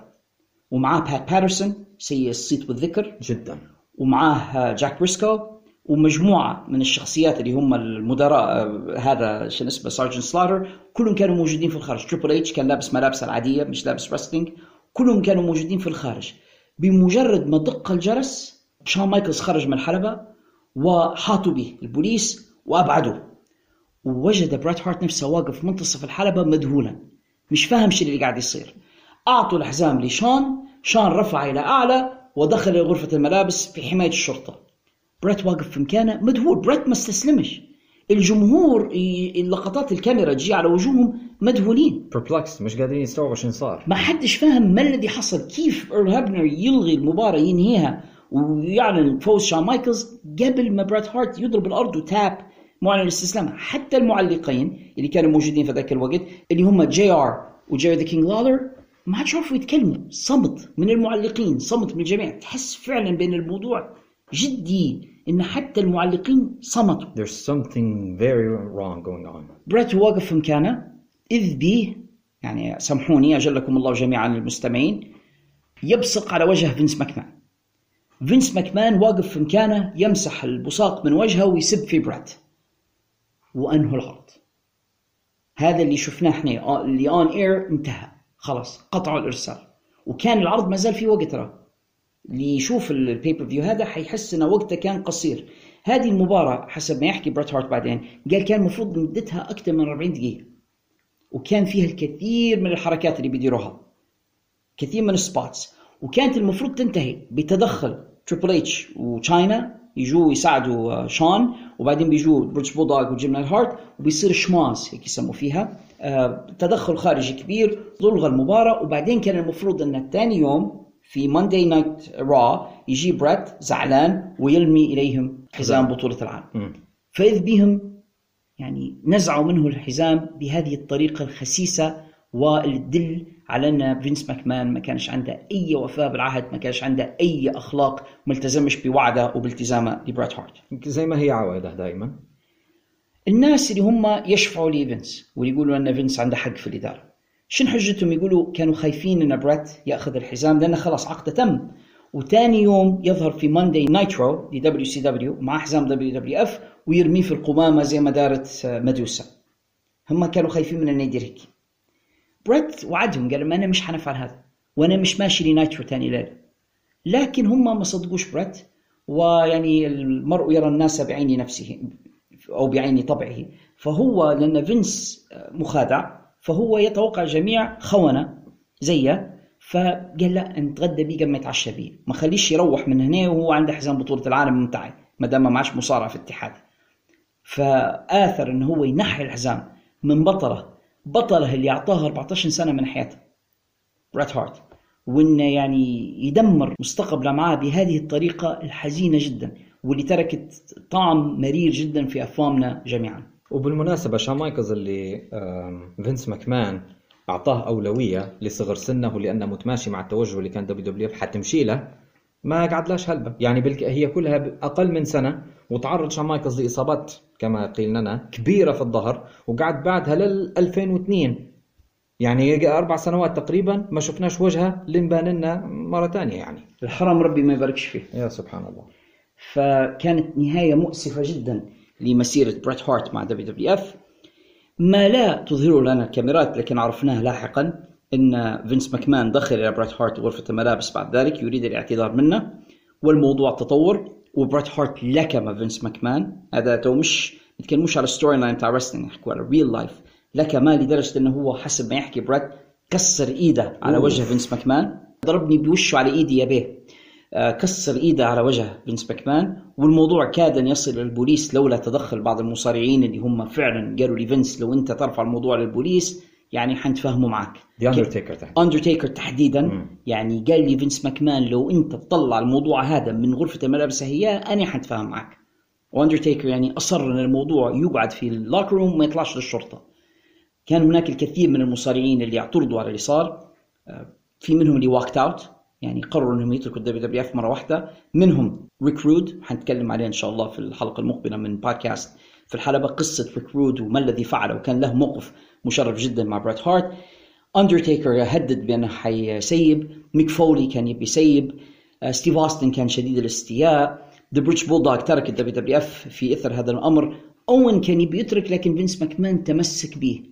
ومعاه بات باترسون سيء الصيت والذكر. جدا. ومعاه جاك بريسكو ومجموعة من الشخصيات اللي هم المدراء هذا شو اسمه سارجنت سلاتر كلهم كانوا موجودين في الخارج. تريبل اتش كان لابس ملابسه العادية مش لابس wrestling كلهم كانوا موجودين في الخارج. بمجرد ما دق الجرس شون مايكلز خرج من الحلبة وحاطوا به البوليس وأبعدوه ووجد بريت هارت نفسه واقف منتصف الحلبة مذهولا. مش فاهم شو اللي قاعد يصير. أعطوا الحزام لشان شان رفع إلى أعلى ودخل إلى غرفة الملابس في حماية الشرطة. بريت واقف في مكانه مذهول بريت ما استسلمش. الجمهور اللقطات الكاميرا تجي على وجوههم مذهولين perplexed مش قادرين يستوعبوا شو صار. ما حدش فاهم ما الذي حصل كيف إيرل هابنر يلغي المباراة ينهيها. ويعلن فوز شون مايكلز قبل ما بريت هارت يضرب الأرض و tap معلن الاستسلام. حتى المعلقين اللي كانوا موجودين في ذاك الوقت اللي هم جي آر وجيري ذا كينج لالر ما عادش عرفوا يتكلموا. صمت من المعلقين صمت من الجميع. تحس فعلا بين الموضوع جدي إن حتى المعلقين صمتوا. There's something very wrong going on. بريت واقف في مكانه إذ به يعني سامحوني أجلكم الله جميعا المستمعين يبصق على وجه فينس ماكمان. فينس ماكمان واقف في مكانه يمسح البصاق من وجهه ويسب في بريت وأنهوا العرض هذا اللي شفناه إحنا اللي on air انتهى. خلاص قطعوا الإرسال. وكان العرض ما زال في وقت ترى. اللي يشوف ال pay-per-view هذا حيحس ان وقته كان قصير. هذه المباراة حسب ما يحكي بريت هارت بعدين قال كان المفروض مدتها أكثر من 40 دقيقة. وكان فيها الكثير من الحركات اللي بيديروها. كثير من ال spots. وكانت المفروض تنتهي بتدخل تريبل اتش وتشاينا يجوا يساعدوا آه، شون وبعدين بيجوا بريتش بولدوغ وجيم هارت وبيصير schmozz هيك يسموا فيها. آه، تدخل خارجي كبير تلغى المباراة وبعدين كان المفروض إن ثاني يوم في Monday Night Raw يجي بريت زعلان ويرمي إليهم حزام بطولة العالم. فإذ بهم يعني نزعوا منه الحزام بهذه الطريقة الخسيسة واللي تدل على أن فينس ماكمان ما كانش عنده أي وفاء بالعهد ما كانش عنده أي أخلاق ما التزمش بوعده وبالتزامه لبريت هارت. زي ما هي عوايده دائما. الناس اللي هم يشفعوا لفينس واللي يقولوا أن فينس عنده حق في الإدارة شن حجتهم؟ يقولوا كانوا خايفين أن بريت يأخذ الحزام لأنه خلاص عقده تم. وتاني يوم يظهر في Monday Nitro ل WCW مع حزام WWF ويرميه في القمامة زي ما دارت آه، مادوسا هم كانوا خايفين من انه يدير هيك بريت وعدهم قال ما أنا مش حنفعل هذا وأنا مش ماشي ل Nitro تاني ليله لكن هم ما صدقوش بريت ويعني المرء يرى الناس بعين نفسه أو بعين طبعه. فهو لأن فينس مخادع فهو يتوقع الجميع خونة زيه. فقال لا نتغدى بيه قبل ما يتعشى بيه. ما خليش يروح من هنا وهو عنده حزام بطولة العالم ممتعي ما دام ما معش مصارع في اتحاد فآثر انه هو ينحي الحزام من بطلة بطلة اللي أعطاها 14 سنة من حياته. بريت هارت وانه يعني يدمر مستقبله معاه بهذه الطريقة الحزينة جدا واللي تركت طعم مرير جدا في أفواهنا جميعا. وبالمناسبة شون مايكلز اللي فينس ماكمان أعطاه أولوية لصغر سنه لأنه متماشي مع التوجه اللي كان WW حتمشي له ما قعدلاش هلبة. يعني بالك هي كلها أقل من سنة وتعرض شون مايكلز لإصابات كما قيل لنا كبيرة في الظهر وقعد بعدها لل 2002 يعني أربع سنوات تقريبا ما شفناش وجهه لنبان لنا مرة تانية يعني. الحرام ربي ما يباركش فيه. يا سبحان الله. فكانت نهاية مؤسفة جدا لمسيرة بريت هارت مع WWF ما لا تظهره لنا الكاميرات لكن عرفناه لاحقا إن فينس ماكمان دخل إلى بريت هارت غرفه الملابس بعد ذلك يريد الاعتذار منه والموضوع تطور وبريت هارت لكم فينس ماكمان. هذا تو مش نتكلموش على storyline تاع wrestling نحكوا على real life لكم لدرجة إنه هو حسب ما يحكي بريت كسر إيده على وجه فينس ماكمان ضربني بوشه على إيدي يا بيه. كسر إيده على وجه فينس ماكمان والموضوع كاد أن يصل للبوليس لولا تدخل بعض المصارعين اللي هم فعلا قالوا لفينس لو أنت ترفع الموضوع للبوليس يعني حنتفاهموا معك. The Undertaker تحديدا. اندرتيكر تحديدا. يعني قال لي فينس ماكمان لو أنت تطلع الموضوع هذا من غرفة الملابس هي أنا حنتفاهم معك. وأندرتيكر يعني أصر إن الموضوع يقعد في ال locker room وما يطلعش للشرطة. كان هناك الكثير من المصارعين اللي اعترضوا على اللي صار آه، في منهم اللي walked out يعني قرروا إنهم يتركوا ال WWF مرة واحدة. منهم ريك رود حنتكلم عليه إن شاء الله في الحلقة المقبلة من بودكاست في الحلبة قصة ريك رود وما الذي فعله. وكان له موقف مشرف جدا مع بريت هارت. اندرتيكر هدد بأنه حيسيب. ميك فولي كان يبي يسيب. آه، ستيف أوستن كان شديد الاستياء. The British Bulldog ترك ال WWF في إثر هذا الأمر. اوين كان يبي يترك لكن فينس ماكمان تمسك به.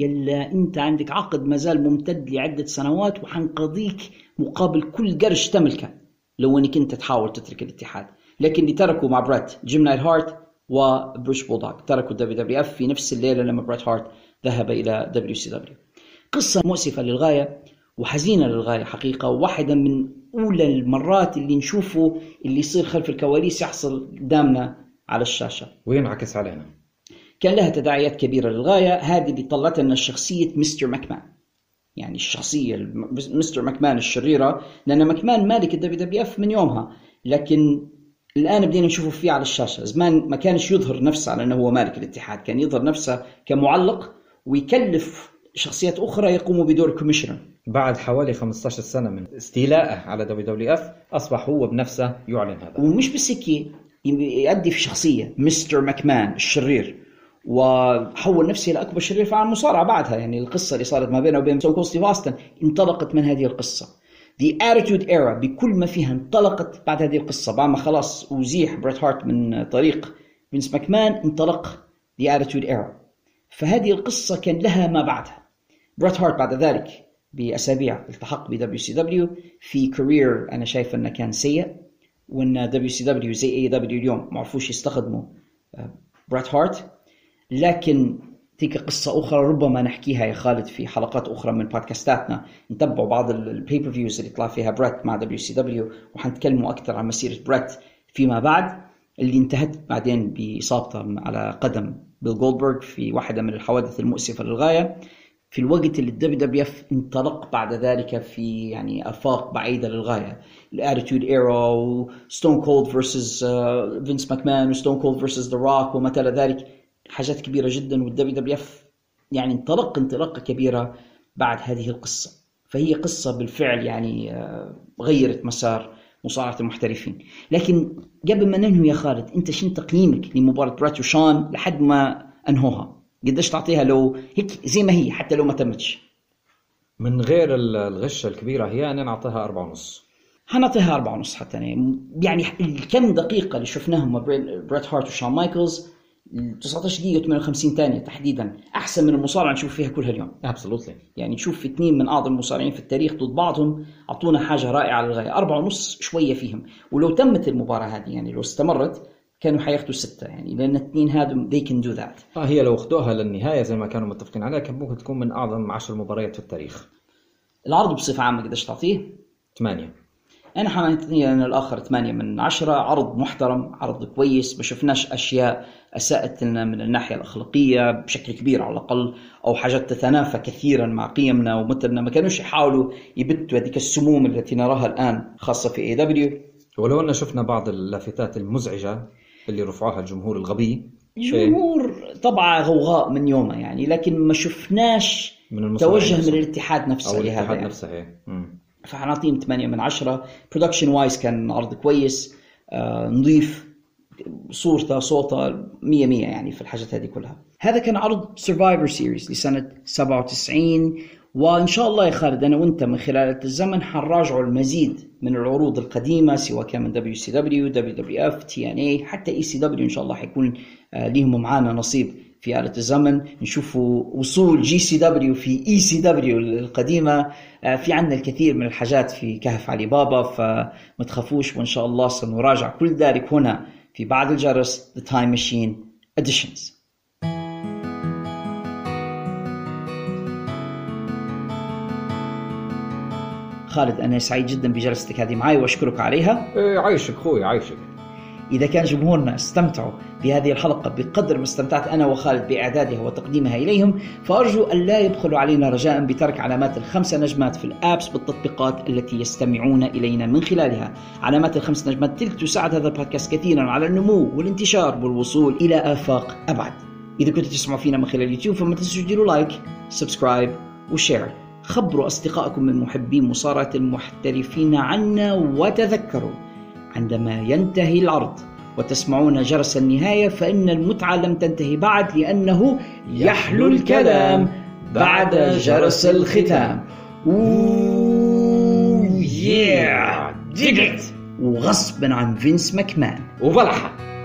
قال له أنت عندك عقد ما زال ممتد لعدة سنوات وحنقاضيك مقابل كل قرش تملكه. لو انك انت تحاول تترك الاتحاد. لكن اللي تركوا مع بريت جيم نايت هارت و British Bulldog. تركوا ال WWF في نفس الليلة لما بريت هارت ذهب إلى WCW. قصة مؤسفة للغاية وحزينة للغاية حقيقة وواحدة من أولى المرات اللي نشوفه اللي يصير خلف الكواليس يحصل قدامنا على الشاشة. وينعكس علينا. كان لها تداعيات كبيرة للغاية هذه اللي طلعت لنا شخصية مستر ماكمان. يعني الشخصية الم- مستر ماكمان الشريرة لأن ماكمان مالك ال WWF من يومها. لكن الآن بدينا نشوفه فيه على الشاشة. زمان ما كانش يظهر نفسه على أنه هو مالك الاتحاد. كان يظهر نفسه كمعلق ويكلف شخصيات أخرى يقوموا بدور commissioner. بعد حوالي 15 سنة من استيلائه على WWF أصبح هو بنفسه يعلن هذا. ومش بس هيك يؤدي في شخصية مستر ماكمان الشرير. وحول نفسه إلى اكبر في عالم المصارعه بعدها. يعني القصة اللي صارت ما بينه وبين ستون ستيف اوستن انطلقت من هذه القصة. The Attitude Era بكل ما فيها انطلقت بعد هذه القصة. بعد ما خلاص أزيح بريت هارت من طريق فينس ماكمان انطلق The Attitude Era. فهذه القصة كان لها ما بعدها. بريت هارت بعد ذلك بأسابيع التحق WCW في career أنا شايف أنه كان سيء سي دبليو زي دبليو اليوم ما عرفوش يستخدموا آه، بريت هارت. لكن تلك قصة أخرى ربما نحكيها يا خالد في حلقات أخرى من بودكاستاتنا. نتبعوا بعض ال pay-per-views اللي طلع فيها بريت مع WCW وحنتكلموا أكثر عن مسيرة بريت فيما بعد اللي انتهت بعدين بإصابته على قدم بيل جولدبرغ في واحدة من الحوادث المؤسفة للغاية. في الوقت اللي ال WWF انطلق بعد ذلك في يعني افاق بعيدة للغاية. ال Attitude Era وستون كولد versus فينس ماكمان وستون كولد versus ذا روك وما تلا ذلك. حاجات كبيرة جدا وال WWF يعني انطلق انطلاقة كبيرة بعد هذه القصة. فهي قصة بالفعل يعني آه، غيرت مسار مصارعة المحترفين. لكن قبل ما ننهي يا خالد أنت شنو تقييمك لمباراة بريت وشان لحد ما أنهوها؟ قديش تعطيها لو هيك زي ما هي حتى لو ما تمتش؟ من غير ال- الغشة الكبيرة هي أنا نعطيها أربعة ونص. حنعطيها أربعة ونص حتى يعني يعني الكم دقيقة اللي شفناهم بري- بريت هارت وشون مايكلز 19 دقيقة 58 ثانية تحديدا أحسن من المصارعة نشوف فيها كل هاليوم absolutely يعني نشوف اثنين من أعظم المصارعين في التاريخ ضد بعضهم أعطونا حاجة رائعة للغاية. أربعة ونص شوية فيهم. ولو تمت المباراة هذه يعني لو استمرت كانوا حياخذوا ستة. يعني لأن الاثنين هذول they can do that. آه هي لو أخذوها للنهاية زي ما كانوا متفقين عليها كان ممكن تكون من أعظم عشر مباريات في التاريخ. العرض بصفة عامة قديش تعطيه؟ ثمانية. أنا حنعطيه أنا الآخر 8 من 10 عرض محترم عرض كويس ما شفناش أشياء أساءت لنا من الناحية الأخلاقية بشكل كبير على الأقل أو حاجات تتنافى كثيرا مع قيمنا ومثلنا ما كانوش يحاولوا يبتوا هذيك السموم التي نراها الآن خاصة في اي دبليو ولو أن شفنا بعض اللافتات المزعجة اللي رفعوها الجمهور الغبي جمهور طبعا غوغاء من يومه يعني لكن ما شفناش من توجه من. الاتحاد نفسه أو لهذا الاتحاد يعني. نفسه فحنعطيهم 8 من 10 production wise كان عرض كويس. آه نظيف صورته صوته 100 100 يعني في الحاجات هذه كلها. هذا كان عرض Survivor Series لسنة 97 وإن شاء الله يا خالد أنا وأنت من خلال الزمن حنراجعوا المزيد من العروض القديمة سواء كان من دبليو سي دبليو دبليو دبليو اف تي ان اي حتى ECW إن شاء الله حيكون آه ليهم معانا نصيب. في آلة الزمن نشوفوا وصول GCW في ECW القديمة. آه، في عندنا الكثير من الحاجات في كهف علي بابا فما تخافوش وإن شاء الله سنراجع كل ذلك هنا في بعد الجرس The Time Machine Editions. خالد أنا سعيد جدا بجلستك هذه معي وأشكرك عليها. إيه عايشك خوي عايشك. إذا كان جمهورنا استمتعوا بهذه الحلقة بقدر ما استمتعت أنا وخالد بإعدادها وتقديمها إليهم فأرجو أن لا يبخلوا علينا رجاء بترك علامات الخمسة نجمات في ال apps بالتطبيقات التي يستمعون إلينا من خلالها. علامات الخمس نجمات تلك تساعد هذا البودكاست كثيرا على النمو والانتشار والوصول إلى آفاق أبعد. إذا كنتوا تسمعوا فينا من خلال اليوتيوب فما تنسوا تديروا like subscribe و share. خبروا أصدقائكم من محبين مصارعة المحترفين عنا وتذكروا. عندما ينتهي العرض وتسمعون جرس النهاية فإن المتعة لم تنتهي بعد لأنه يحلو الكلام بعد جرس الختام. أوه وغصبا عن فينس ماكمان. وبلحة.